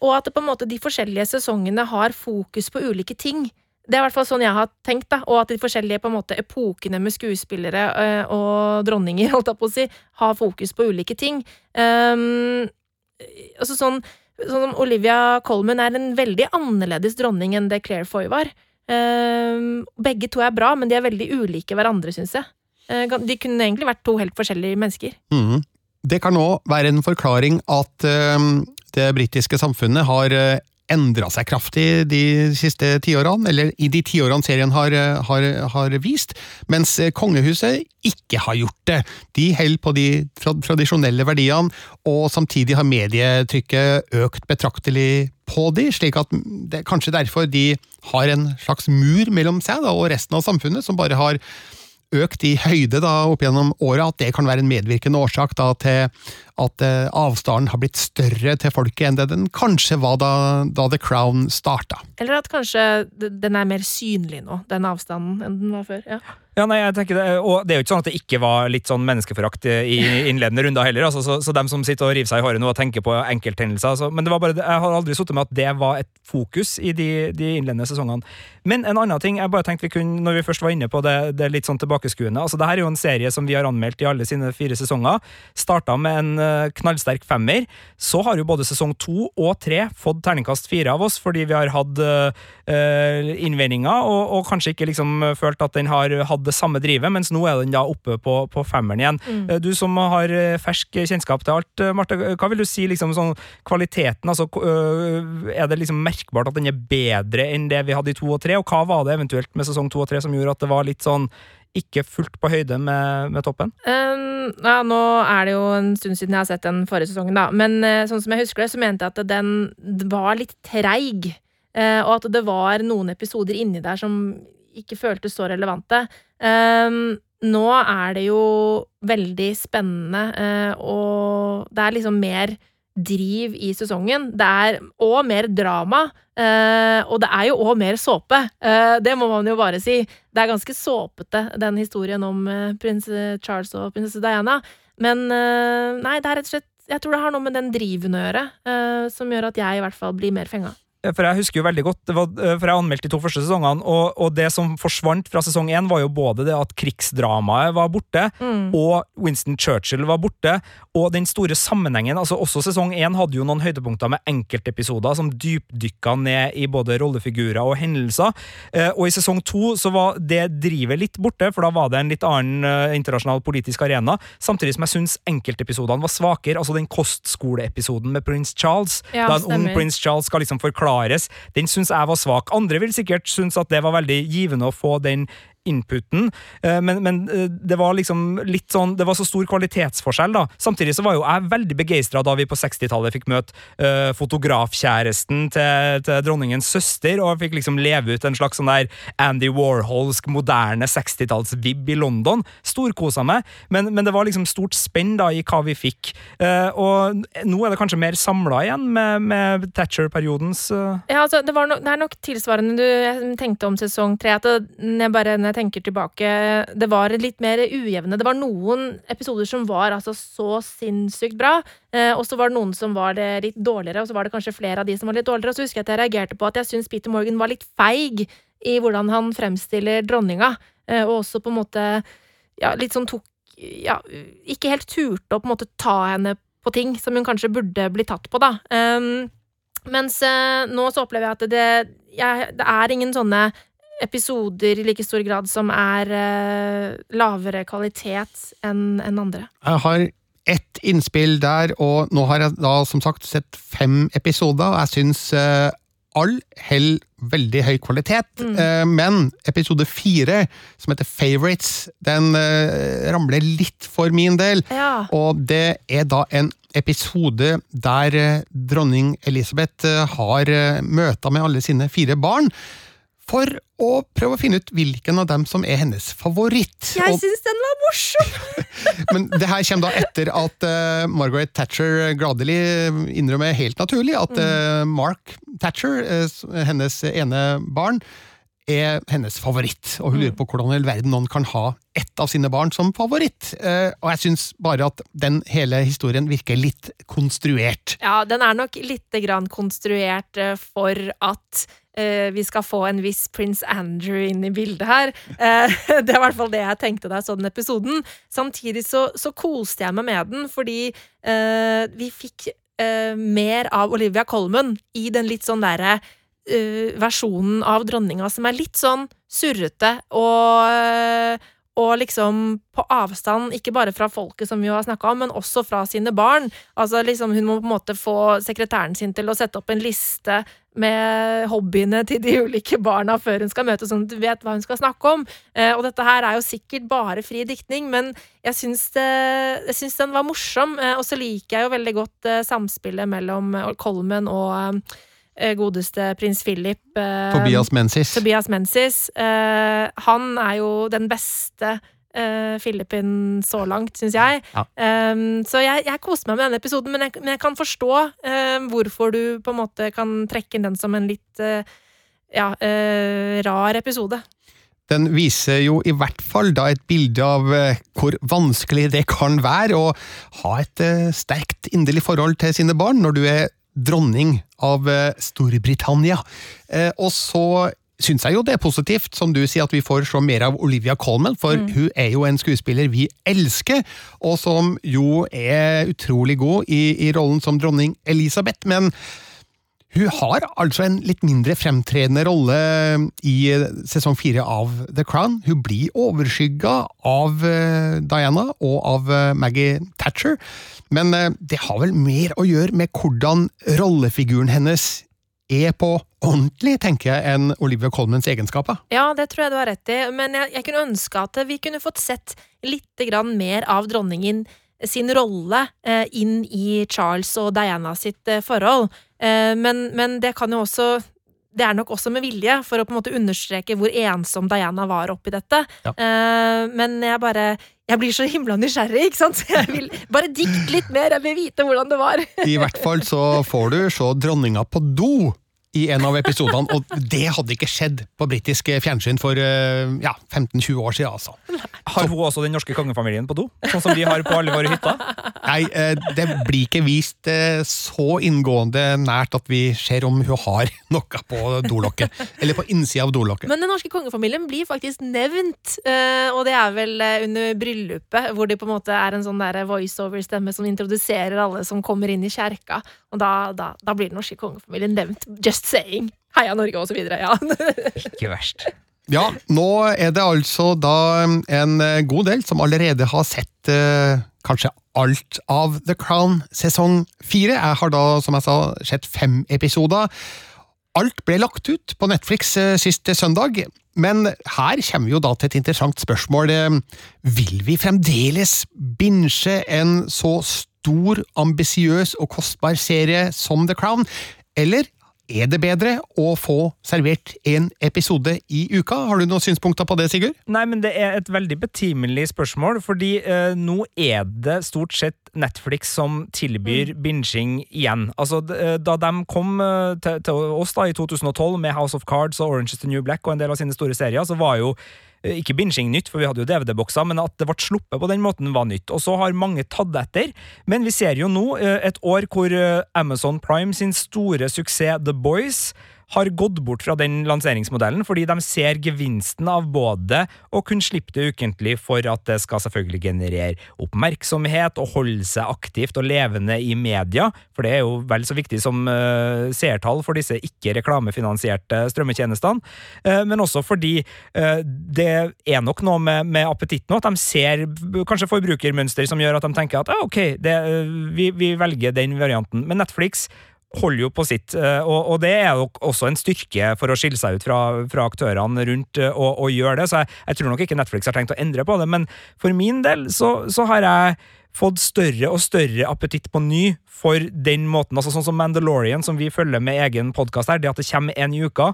Og at på en måte de forskjellige sesongene har fokus på ulike ting. Det er i hvert fall sånn jeg har tenkt, da, og at de forskjellige på en måte epokene med skuespillere øh, og dronninger, holdt jeg på å si, har fokus på ulike ting. Um, altså sånn, sånn som Olivia Colman er en veldig annerledes dronning enn det Claire Foy var. Um, begge to er bra, men de er veldig ulike hverandre, syns jeg. Uh, de kunne egentlig vært to helt forskjellige mennesker. Mm. Det kan òg være en forklaring at eh, det britiske samfunnet har uh, endra seg kraftig de siste tiårene, eller i de tiårene serien har, har, har vist, mens eh, kongehuset ikke har gjort det. De holder på de tradisjonelle verdiene, og samtidig har medietrykket økt betraktelig på de, slik at det er kanskje derfor de har en slags mur mellom seg da, og resten av samfunnet, som bare har økt i høyde da, opp gjennom året, at det kan være en medvirkende årsak da, til at eh, avstanden har blitt større til folket enn det den kanskje var da, da The Crown starta. Eller at kanskje den er mer synlig nå, den avstanden, enn den var før. Ja. Ja, nei, jeg tenker det, og det er jo ikke sånn at det ikke var litt sånn menneskeforakt i innledende runder heller, altså, så, så dem som sitter og river seg i håret nå og tenker på enkelthendelser, altså, men det var bare, jeg har aldri sittet med at det var et fokus i de, de innledende sesongene. Men en annen ting, jeg bare tenkte vi kunne, når vi først var inne på det, det litt sånn tilbakeskuende, altså det her er jo en serie som vi har anmeldt i alle sine fire sesonger, starta med en eh, knallsterk femmer, så har jo både sesong to og tre fått terningkast fire av oss, fordi vi har hatt øh, innvendinger, og, og kanskje ikke liksom følt at den har hatt det samme drivet, mens nå er den da oppe på, på femmeren igjen. Mm. Du som har eh, fersk kjennskap til alt, eh, Marte, hva vil du si liksom sånn kvaliteten, altså er det liksom merkbart at den er bedre enn det vi hadde i to og tre, og hva var det eventuelt med sesong to og tre som gjorde at det var litt sånn ikke fullt på høyde med, med toppen? Um, ja, nå er det jo en stund siden jeg har sett den forrige sesongen, da. Men uh, sånn som jeg husker det, så mente jeg at den var litt treig. Uh, og at det var noen episoder inni der som ikke føltes så relevante. Um, nå er det jo veldig spennende, eh, og det er liksom mer driv i sesongen. Det er òg mer drama, eh, og det er jo òg mer såpe. Eh, det må man jo bare si. Det er ganske såpete, den historien om prins Charles og prinsesse Diana. Men nei, det er rett og slett Jeg tror det har noe med den driven å gjøre, som gjør at jeg i hvert fall blir mer fenga. For jeg husker jo veldig godt, var, eh, for jeg anmeldte de to første sesongene, og, og det som forsvant fra sesong én, var jo både det at krigsdramaet var borte, Mm. og Winston Churchill var borte, og den store sammenhengen. altså Også sesong én hadde jo noen høydepunkter med enkeltepisoder som dypdykka ned i både rollefigurer og hendelser. Eh, og i sesong to så var det drivet litt borte, for da var det en litt annen eh, internasjonal politisk arena. Samtidig som jeg syns enkeltepisodene var svakere. Altså den kostskoleepisoden med prins Charles, Ja, da en ung stemmer. prins Charles skal liksom forklares, den syns jeg var svak. Andre vil sikkert synes at det var veldig givende å få den inputen, eh, men, men eh, det var liksom litt sånn Det var så stor kvalitetsforskjell, da. Samtidig så var jo jeg veldig begeistra da vi på 60-tallet fikk møte eh, fotografkjæresten til, til dronningens søster, og fikk liksom leve ut en slags sånn der Andy Warholsk moderne 60-talls-vib i London. Storkosa meg, men, men det var liksom stort spenn da i hva vi fikk. Og nå er det kanskje mer samla igjen med, med Thatcher-periodens Ja, altså, det, no, det er nok tilsvarende du tenkte om sesong tre. At det, bare, jeg tenker tilbake, det var litt mer ujevne. Det var noen episoder som var altså så sinnssykt bra, eh, og så var det noen som var det litt dårligere, og så var det kanskje flere av de som var litt dårligere. Og så husker jeg at jeg reagerte på at jeg syns Peter Morgan var litt feig i hvordan han fremstiller dronninga, eh, og også på en måte ja, litt sånn tok Ja, ikke helt turte å på en måte ta henne på ting som hun kanskje burde bli tatt på, da. Um, mens eh, nå så opplever jeg at det, jeg, det er ingen sånne episoder i like stor grad som er eh, lavere kvalitet enn enn andre. Jeg har ett innspill der, og nå har jeg da som sagt sett fem episoder, og jeg syns eh, all hell veldig høy kvalitet, eh, men episode fire, som heter Favorites, den eh, ramler litt for min del. Ja. Og det er da en episode der eh, dronning Elisabeth eh, har eh, møter med alle sine fire barn, for å prøve å finne ut hvilken av dem som er hennes favoritt. Jeg syns den var morsom! men det her kommer da etter at uh, Margaret Thatcher gladelig innrømmer helt naturlig at uh, Mark Thatcher, uh, hennes ene barn, er hennes favoritt. Og hun lurer på hvordan i verden noen kan ha ett av sine barn som favoritt. Eh, og jeg syns bare at den hele historien virker litt konstruert. Ja, den er nok lite grann konstruert eh, for at eh, vi skal få en viss prins Andrew inn i bildet her. Det er i hvert fall det jeg tenkte da jeg så den episoden. Samtidig så, så koste jeg meg med den, fordi vi fikk mer av Olivia Colman i den litt sånn derre eh, versjonen av dronninga som er litt sånn surrete og og liksom på avstand, ikke bare fra folket som vi har snakka om, men også fra sine barn. Altså liksom Hun må på en måte få sekretæren sin til å sette opp en liste med hobbyene til de ulike barna før hun skal møte, sånn at du vet hva hun skal snakke om. Eh, og dette her er jo sikkert bare fri diktning, men jeg syns, det, jeg syns den var morsom. Eh, og så liker jeg jo veldig godt samspillet mellom Kolmen og godeste prins Philip. eh, Tobias Mensis. Tobias Mensis. eh, han er jo den beste uh, Filippin så langt, syns jeg. Ja. Um, så jeg, jeg koste meg med denne episoden, men jeg, men jeg kan forstå eh, hvorfor du på en måte kan trekke inn den som en litt eh, ja, eh, rar episode. Den viser jo i hvert fall da et bilde av eh, hvor vanskelig det kan være å ha et eh, sterkt inderlig forhold til sine barn når du er dronning av eh, Storbritannia. Eh, Og så syns jeg jo det er positivt, som du sier, at vi får se mer av Olivia Colman, for hun er jo en skuespiller vi elsker, og som jo er utrolig god i, i rollen som dronning Elisabeth. men hun har altså en litt mindre fremtredende rolle i sesong fire av The Crown. Hun blir overskygga av eh, Diana og av eh, Maggie Thatcher, men eh, det har vel mer å gjøre med hvordan rollefiguren hennes er på ordentlig, tenker jeg, enn Olivia Colmans egenskaper. Ja, det tror jeg du har rett i, men jeg, jeg kunne ønske at vi kunne fått sett litt mer av dronningen sin rolle eh, inn i Charles og Diana sitt eh, forhold. Eh, men, men det kan jo også det er nok også med vilje, for å på en måte understreke hvor ensom Diana var oppi dette. Ja. Eh, men jeg bare jeg blir så himla nysgjerrig, ikke sant? Så jeg vil bare dikte litt mer, jeg vil vite hvordan det var. I hvert fall så får du se dronninga på do i en av episodene, og det hadde ikke skjedd på britisk fjernsyn for eh, ja, 15-20 år siden, altså. Har hun også den norske kongefamilien på do? Sånn som vi har på alle våre hytter? Nei, eh, det blir ikke vist eh, så inngående nært at vi ser om hun har noe på dolokket. Eller på innsida av dolokket. Men den norske kongefamilien blir faktisk nevnt, eh, og det er vel under bryllupet, hvor det på en måte er en sånn der voiceover-stemme som introduserer alle som kommer inn i kjerka, og da, da, da blir den norske kongefamilien nevnt. Just saying. Heia Norge, og så videre. Ja. Ikke verst. Ja, nå er det altså da en god del som allerede har sett eh, kanskje alt av The Crown sesong fire. Jeg har da, som jeg sa, sett fem episoder. Alt ble lagt ut på Netflix eh, sist søndag, men her kommer vi jo da til et interessant spørsmål. Eh, Vil vi fremdeles binche en så stor, ambisiøs og kostbar serie som The Crown, eller er det bedre å få servert én episode i uka? Har du noen synspunkter på det, Sigurd? Nei, men det er et veldig betimelig spørsmål, fordi eh, nå er det stort sett Netflix som tilbyr binging igjen. Altså, eh, da de kom eh, til, til oss da i 2012 med House of Cards og Orange is the New Black og en del av sine store serier, så var jo ikke binging nytt, for vi hadde jo DVD-bokser, men at det ble sluppet på den måten var nytt. Og så har mange tatt etter. Men vi ser jo nå eh, et år hvor eh, Amazon Prime sin store suksess The Boys har gått bort fra den lanseringsmodellen, fordi de ser gevinsten av både å kunne slippe det ukentlig for at det skal selvfølgelig generere oppmerksomhet og holde seg aktivt og levende i media, for det er jo vel så viktig som uh, seertall for disse ikke-reklamefinansierte strømmetjenestene, uh, men også fordi uh, det er nok noe med, med appetitten, og at de ser kanskje forbrukermønster som gjør at de tenker at ah, ok, det, vi, vi velger den varianten. Men Netflix holder jo på sitt, eh, og, og det er jo også en styrke for å skille seg ut fra, fra aktørene rundt eh, og, og gjøre det, så jeg, jeg tror nok ikke Netflix har tenkt å endre på det, men for min del så, så har jeg fått større og større appetitt på ny for den måten, altså sånn som Mandalorian, som vi følger med egen podkast her, det at det kommer en i uka,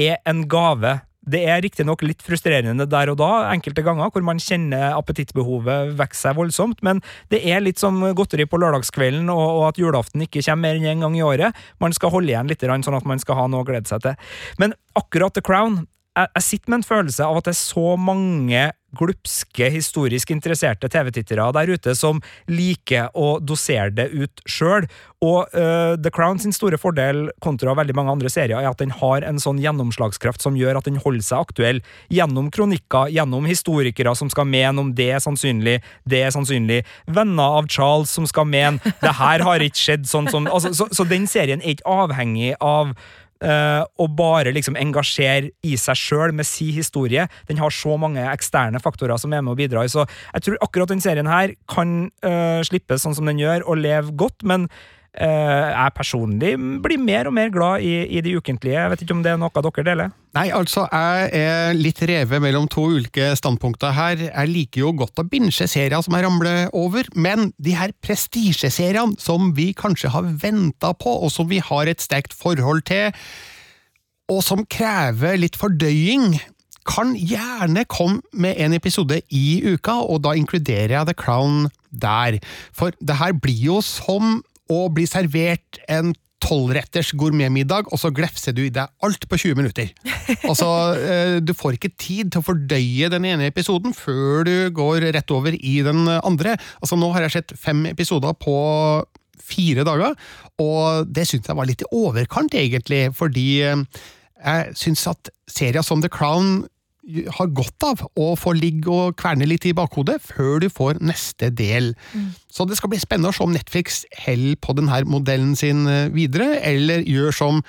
er en gave. Det er riktignok litt frustrerende der og da, enkelte ganger, hvor man kjenner appetittbehovet vokse seg voldsomt, men det er litt som godteri på lørdagskvelden, og, og at julaften ikke kommer mer enn én en gang i året. Man skal holde igjen litt, sånn at man skal ha noe å glede seg til. Men akkurat The Crown jeg, sitter med en følelse av at det er så mange glupske, historisk interesserte TV-tittere der ute som liker å dosere det ut sjøl. Og uh, The Crown sin store fordel kontra veldig mange andre serier er at den har en sånn gjennomslagskraft som gjør at den holder seg aktuell gjennom kronikker, gjennom historikere som skal mene om det er sannsynlig, det er sannsynlig, venner av Charles som skal mene det her har ikke skjedd sånn som altså, så, så den serien er ikke avhengig av og bare liksom engasjere i seg sjøl med si historie. Den har så mange eksterne faktorer som er med å bidra. Så jeg tror akkurat den serien her kan uh, slippes sånn som den gjør, og leve godt, men jeg personlig blir mer og mer glad i, i de ukentlige. Jeg vet ikke om det er noe dere deler? Nei, altså, jeg er litt revet mellom to ulike standpunkter her. Jeg liker jo godt å binche serier som jeg ramler over, men de her prestisjeseriene som vi kanskje har venta på, og som vi har et sterkt forhold til, og som krever litt fordøying, kan gjerne komme med en episode i uka, og da inkluderer jeg The Crown der. For det her blir jo som å blir servert en tolvretters gourmetmiddag, og så glefser du i deg alt på 20 minutter. Altså, eh, Du får ikke tid til å fordøye den ene episoden før du går rett over i den andre. Altså, Nå har jeg sett fem episoder på fire dager, og det syns jeg var litt i overkant, egentlig, fordi eh, jeg syns at serier som The Crown har godt av å få ligge og kverne litt i bakhodet før du får neste del. Så det skal bli spennende å se om Netflix holder på denne modellen sin eh, videre, eller gjør som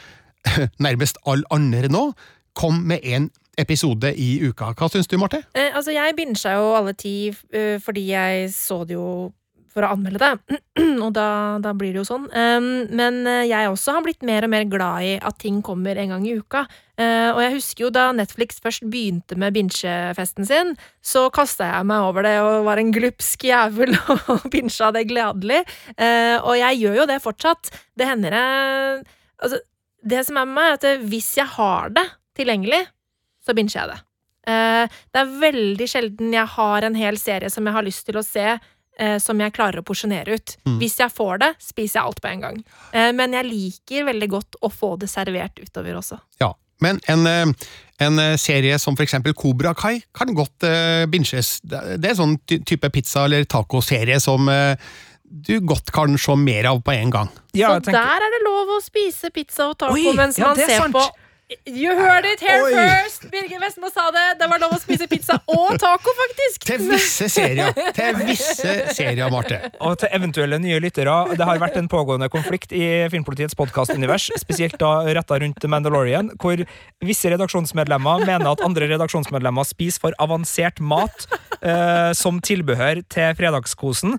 nærmest all andre nå, kom med en episode i uka. Hva syns du, Marte? Eh, altså, jeg binsja jo alle ti eh, fordi jeg så det jo for å anmelde det, og da, da blir det jo sånn. Um, men eh, jeg også har blitt mer og mer glad i at ting kommer en gang i uka. Uh, og jeg husker jo da Netflix først begynte med binsjefesten sin, så kasta jeg meg over det og var en glupsk jævel og binsja det gladelig. Uh, og jeg gjør jo det fortsatt. Det hender jeg Altså, det som er med meg, er at hvis jeg har det tilgjengelig, så binsjer jeg det. Uh, det er veldig sjelden jeg har en hel serie som jeg har lyst til å se, eh, som jeg klarer å porsjonere ut. Mm. Hvis jeg får det, spiser jeg alt på en gang. Eh, men jeg liker veldig godt å få det servert utover også. Ja, men en, eh, en eh, serie som for eksempel Cobra Kai kan godt uh, binges. Det er sånn ty type pizza- eller tacoserie som eh, du godt kan se mer av på en gang. Ja, Så tenker- der er det lov å spise pizza og taco Oi, mens ja, man er ser sant. på You heard it here Oi. first! Birger Vestmo sa det. Det var lov å spise pizza og taco, faktisk! Til visse serier, til visse serier, Marte. Og til eventuelle nye lyttere, det har vært en pågående konflikt i Filmpolitiets podkastunivers, spesielt da retta rundt Mandalorian, hvor visse redaksjonsmedlemmer mener at andre redaksjonsmedlemmer spiser for avansert mat eh, som tilbehør til fredagskosen,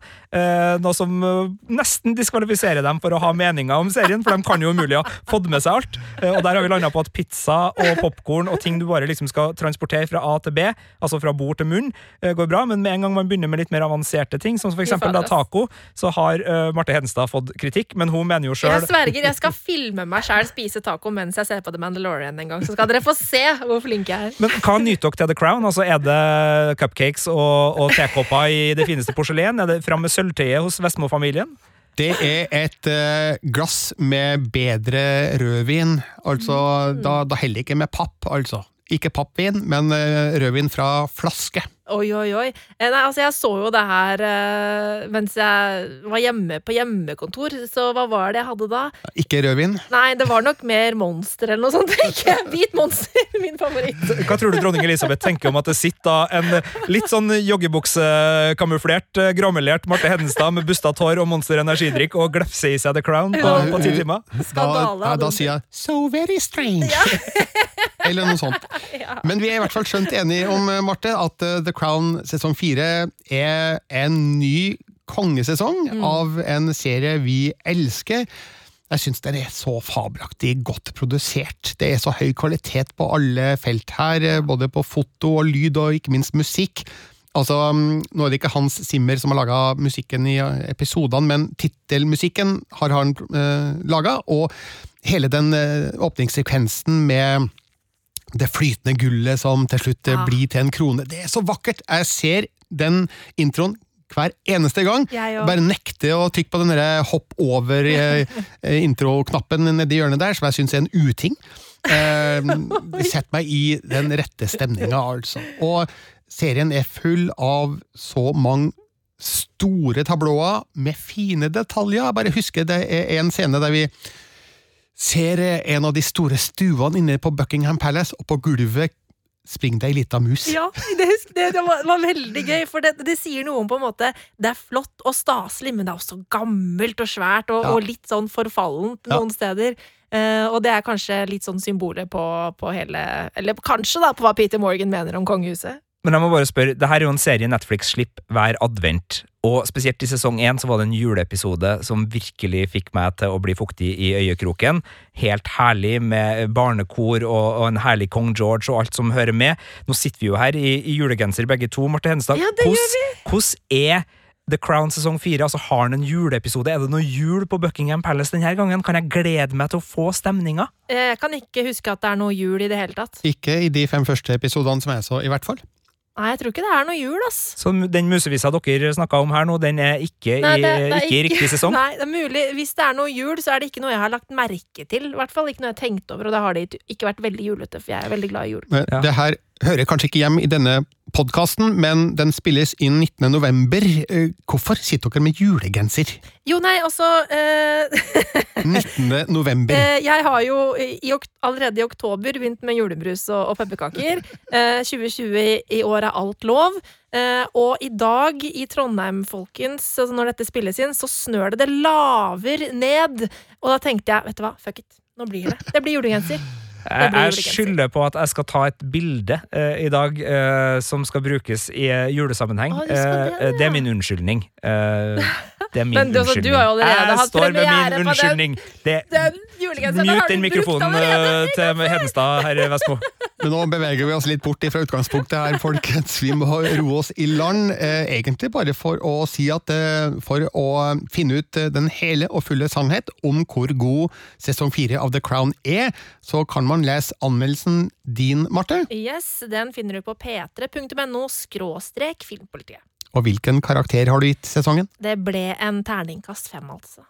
noe som eh, nesten diskvalifiserer dem for å ha meninger om serien, for de kan jo umulig ha fått med seg alt. Eh, og der har vi landa på at pizza og popkorn og ting du bare liksom skal transportere fra A til B, altså fra bord til munn, eh, går bra, men med en gang man begynner med litt mer avanserte ting, som for eksempel da taco, så har uh, Marte Hedenstad fått kritikk, men hun mener jo Jeg sverger, jeg skal filme meg sjæl spise taco mens jeg ser på The Mandalorian en gang. Så skal dere få se hvor flink jeg er. Men hva nyter dere til The Crown? Altså, Er det cupcakes og, og tekopper i det fineste porselen? Er det fram med sølvtøyet hos Vestmo-familien? Det er et eh, glass med bedre rødvin. Altså, da, da heller ikke med papp, altså. Ikke pappvin, men eh, rødvin fra flaske. Oi, oi, oi. Eh, Nei, altså, jeg så jo det her eh, mens jeg var hjemme på hjemmekontor, så hva var det jeg hadde da? Ikke rødvin. Nei, det var nok mer Monster eller noe sånt, tenker jeg. Hvit Monster, min favoritt. Hva tror du dronning Elisabeth tenker om at det sitter da en litt sånn joggebuksekamuflert, gråmelert Marte Hedenstad med bustet hår og Monster energidrikk og glefser i seg The Crown på, Ja. på ti timer? Da, Skandale, da, da hadde sier jeg 'so very strange'. Eller noe sånt. Men vi er i hvert fall skjønt enige om, eh, Marte, at eh, The Crown sesong fire er en ny kongesesong Mm. av en serie vi elsker. Jeg syns den er så fabelaktig godt produsert. Det er så høy kvalitet på alle felt her, eh, både på foto og lyd og ikke minst musikk. Altså, mm, Nå er det ikke Hans Zimmer som har laga musikken i episodene, men tittelmusikken har han eh, laga, og hele den eh, åpningssekvensen med det flytende gullet som til slutt eh, Ja. blir til en krone. Det er så vakkert! Jeg ser den introen hver eneste gang. Bare nekter å trykke på den der hopp over eh, eh, nedi hjørnet der, som jeg syns er en uting. Eh, Sett setter meg i den rette stemninga, altså. Og serien er full av så mange store tablåer med fine detaljer. Jeg bare husker det er en scene der vi ser en av de store stuene inne på Buckingham Palace, og på gulvet springer det ei lita mus. Ja, det, det, det var, var veldig gøy, for det, det sier noe om på en måte Det er flott og staselig, men det er også gammelt og svært, og, Ja. og litt sånn forfallent Ja. noen steder. Uh, og det er kanskje litt sånn symbolet på, på hele Eller kanskje da på hva Peter Morgan mener om kongehuset. Men jeg må bare spørre, det her er jo en serie Netflix slipper hver advent, og spesielt i sesong én så var det en juleepisode som virkelig fikk meg til å bli fuktig i øyekroken. Helt herlig med barnekor og, og en herlig kong George og alt som hører med. Nå sitter vi jo her i, i julegenser begge to, Marte Henstad. Ja, det gjør Hvordan- Hvordan er The Crown sesong fire? Altså, har den en juleepisode? Er det noe jul på Buckingham Palace denne gangen? Kan jeg glede meg til å få stemninga? Eh, Jeg kan ikke huske at det er noe jul i det hele tatt. Ikke i de fem første episodene som jeg så, i hvert fall. Nei, jeg tror ikke det er noe jul, ass. Så den musevisa dere snakka om her nå, den er ikke, Nei, i, det- det er ikke i riktig sesong? Nei, det er mulig. Hvis det er noe jul, så er det ikke noe jeg har lagt merke til. I hvert fall ikke noe jeg har tenkt over, og da har det ikke vært veldig julete, for jeg er veldig glad i jul. Men Ja. Det her hører kanskje ikke hjem i denne podkasten, men den spilles inn 19. november. Eh, Hvorfor sitter dere med julegenser? Jo, nei, altså eh, 19. november. Eh, jeg har jo i, allerede i oktober begynt med julebrus og, og pepperkaker. Eh, 2020 i, i år er alt lov. Eh, og i dag i Trondheim, folkens, altså når dette spilles inn, så snør det. Det laver ned. Og da tenkte jeg, vet du hva, fuck it. Nå blir det. Det blir julegenser. Jeg, skylder på at jeg skal ta et bilde eh, i dag eh, som skal brukes i julesammenheng. Ah, det, ja. det er min unnskyldning. Eh, det er min Men altså, du har allerede jeg hatt står med min den. unnskyldning. Det, Den Mute den mikrofonen til Hedenstad, herr Vestmo. Men nå beveger vi oss litt bort fra utgangspunktet her, folkens. Vi må roe oss i land. Eh, egentlig bare for å si at eh, for å finne ut eh, den hele og fulle sannhet om hvor god sesong fire av The Crown er, så kan man lese anmeldelsen din, Marte. Yes, Den finner du på p3.no skråstrek filmpolitiet. Og hvilken karakter har du gitt sesongen? Det ble en terningkast fem, altså.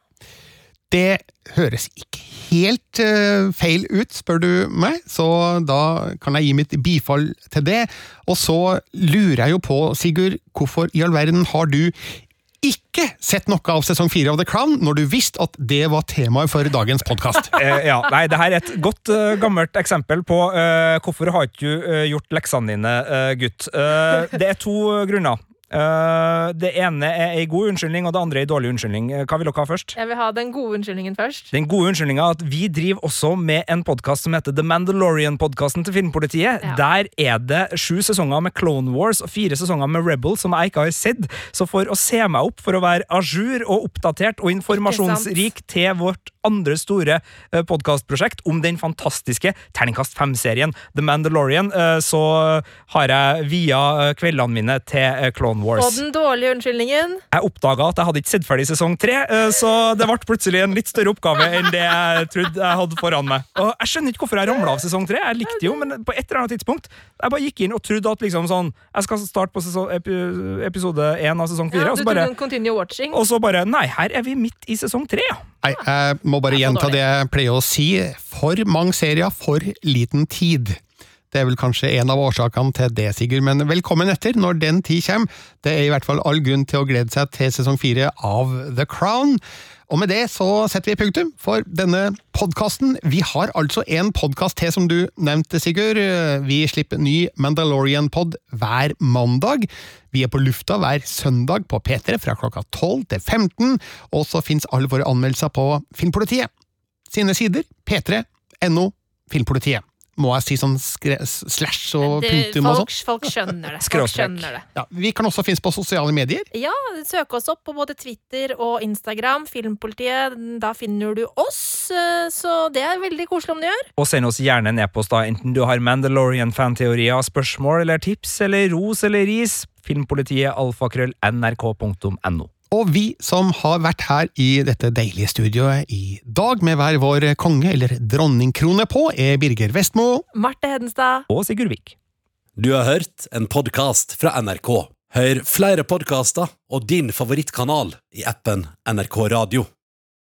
Det høres ikke helt uh, feil ut, spør du meg, så da kan jeg gi mitt bifall til det. Og så lurer jeg jo på, Sigurd, hvorfor i all verden har du ikke sett noe av sesong fire av The Crown, når du visste at det var temaet for dagens podkast? eh, ja, nei, det her er et godt, uh, gammelt eksempel på uh, hvorfor har ikke du uh, gjort leksene dine, gutt. det er to grunner. Uh, det ene er ei god unnskyldning, og det andre er ei dårlig unnskyldning. Uh, hva vil dere ha først? Jeg vil ha den gode unnskyldningen først. Den gode unnskyldninga at vi driver også med en podkast som heter The Mandalorian-podkasten til Filmpolitiet. Ja. Der er det sju sesonger med Clone Wars og fire sesonger med Rebel som jeg ikke har sett. Så for å se meg opp, for å være à jour og oppdatert og informasjonsrik til vårt andre store uh, podkastprosjekt om den fantastiske terningkast 5-serien The Mandalorian, så har jeg via kveldene mine til Clone Clone Wars. Og den dårlige unnskyldningen? Jeg oppdaga at jeg hadde ikke sett ferdig sesong tre, eh, så det ble plutselig en litt større oppgave enn det jeg trodde jeg hadde foran meg. Og Jeg skjønner ikke hvorfor jeg ramla av sesong tre. Jeg likte jo, men på et eller annet tidspunkt Jeg bare gikk inn og trodde at liksom sånn Jeg skal starte på sesong, episode én av sesong fire, ja, og, så bare, og så bare Nei, her er vi midt i sesong tre, ja. Nei, jeg må bare gjenta det jeg pleier å si. For mange serier, for liten tid. Det er vel kanskje en av årsakene til det, Sigurd, men velkommen etter når den tid kommer. Det er i hvert fall all grunn til å glede seg til sesong fire av The Crown. Og med det så setter vi punktum for denne podkasten. Vi har altså en podkast til, som du nevnte, Sigurd. Vi slipper ny Mandalorian-pod hver mandag. Vi er på lufta hver søndag på P3 fra klokka 12 til 15, og så finnes alle våre anmeldelser på Filmpolitiet sine sider, p3.no Filmpolitiet må jeg si sånn slash og det, punktum og sånn? Folk skjønner det. Folk skjønner det. Ja, vi kan også finnes på sosiale medier. Ja, søk oss opp på både Twitter og Instagram. Filmpolitiet. Da finner du oss, eh, så det er veldig koselig om du gjør. Og send oss gjerne en e-post, da, enten du har Mandalorian-fanteorier, spørsmål eller tips eller ros eller ris. Filmpolitiet alfakrøll nrk.no. Og vi som har vært her i dette deilige studioet i dag med hver vår konge- eller dronningkrone på, er Birger Vestmo. Marte Hedenstad. Og Sigurd Vik. Du har hørt en podkast fra NRK. Hør flere podkaster og din favorittkanal i appen NRK Radio.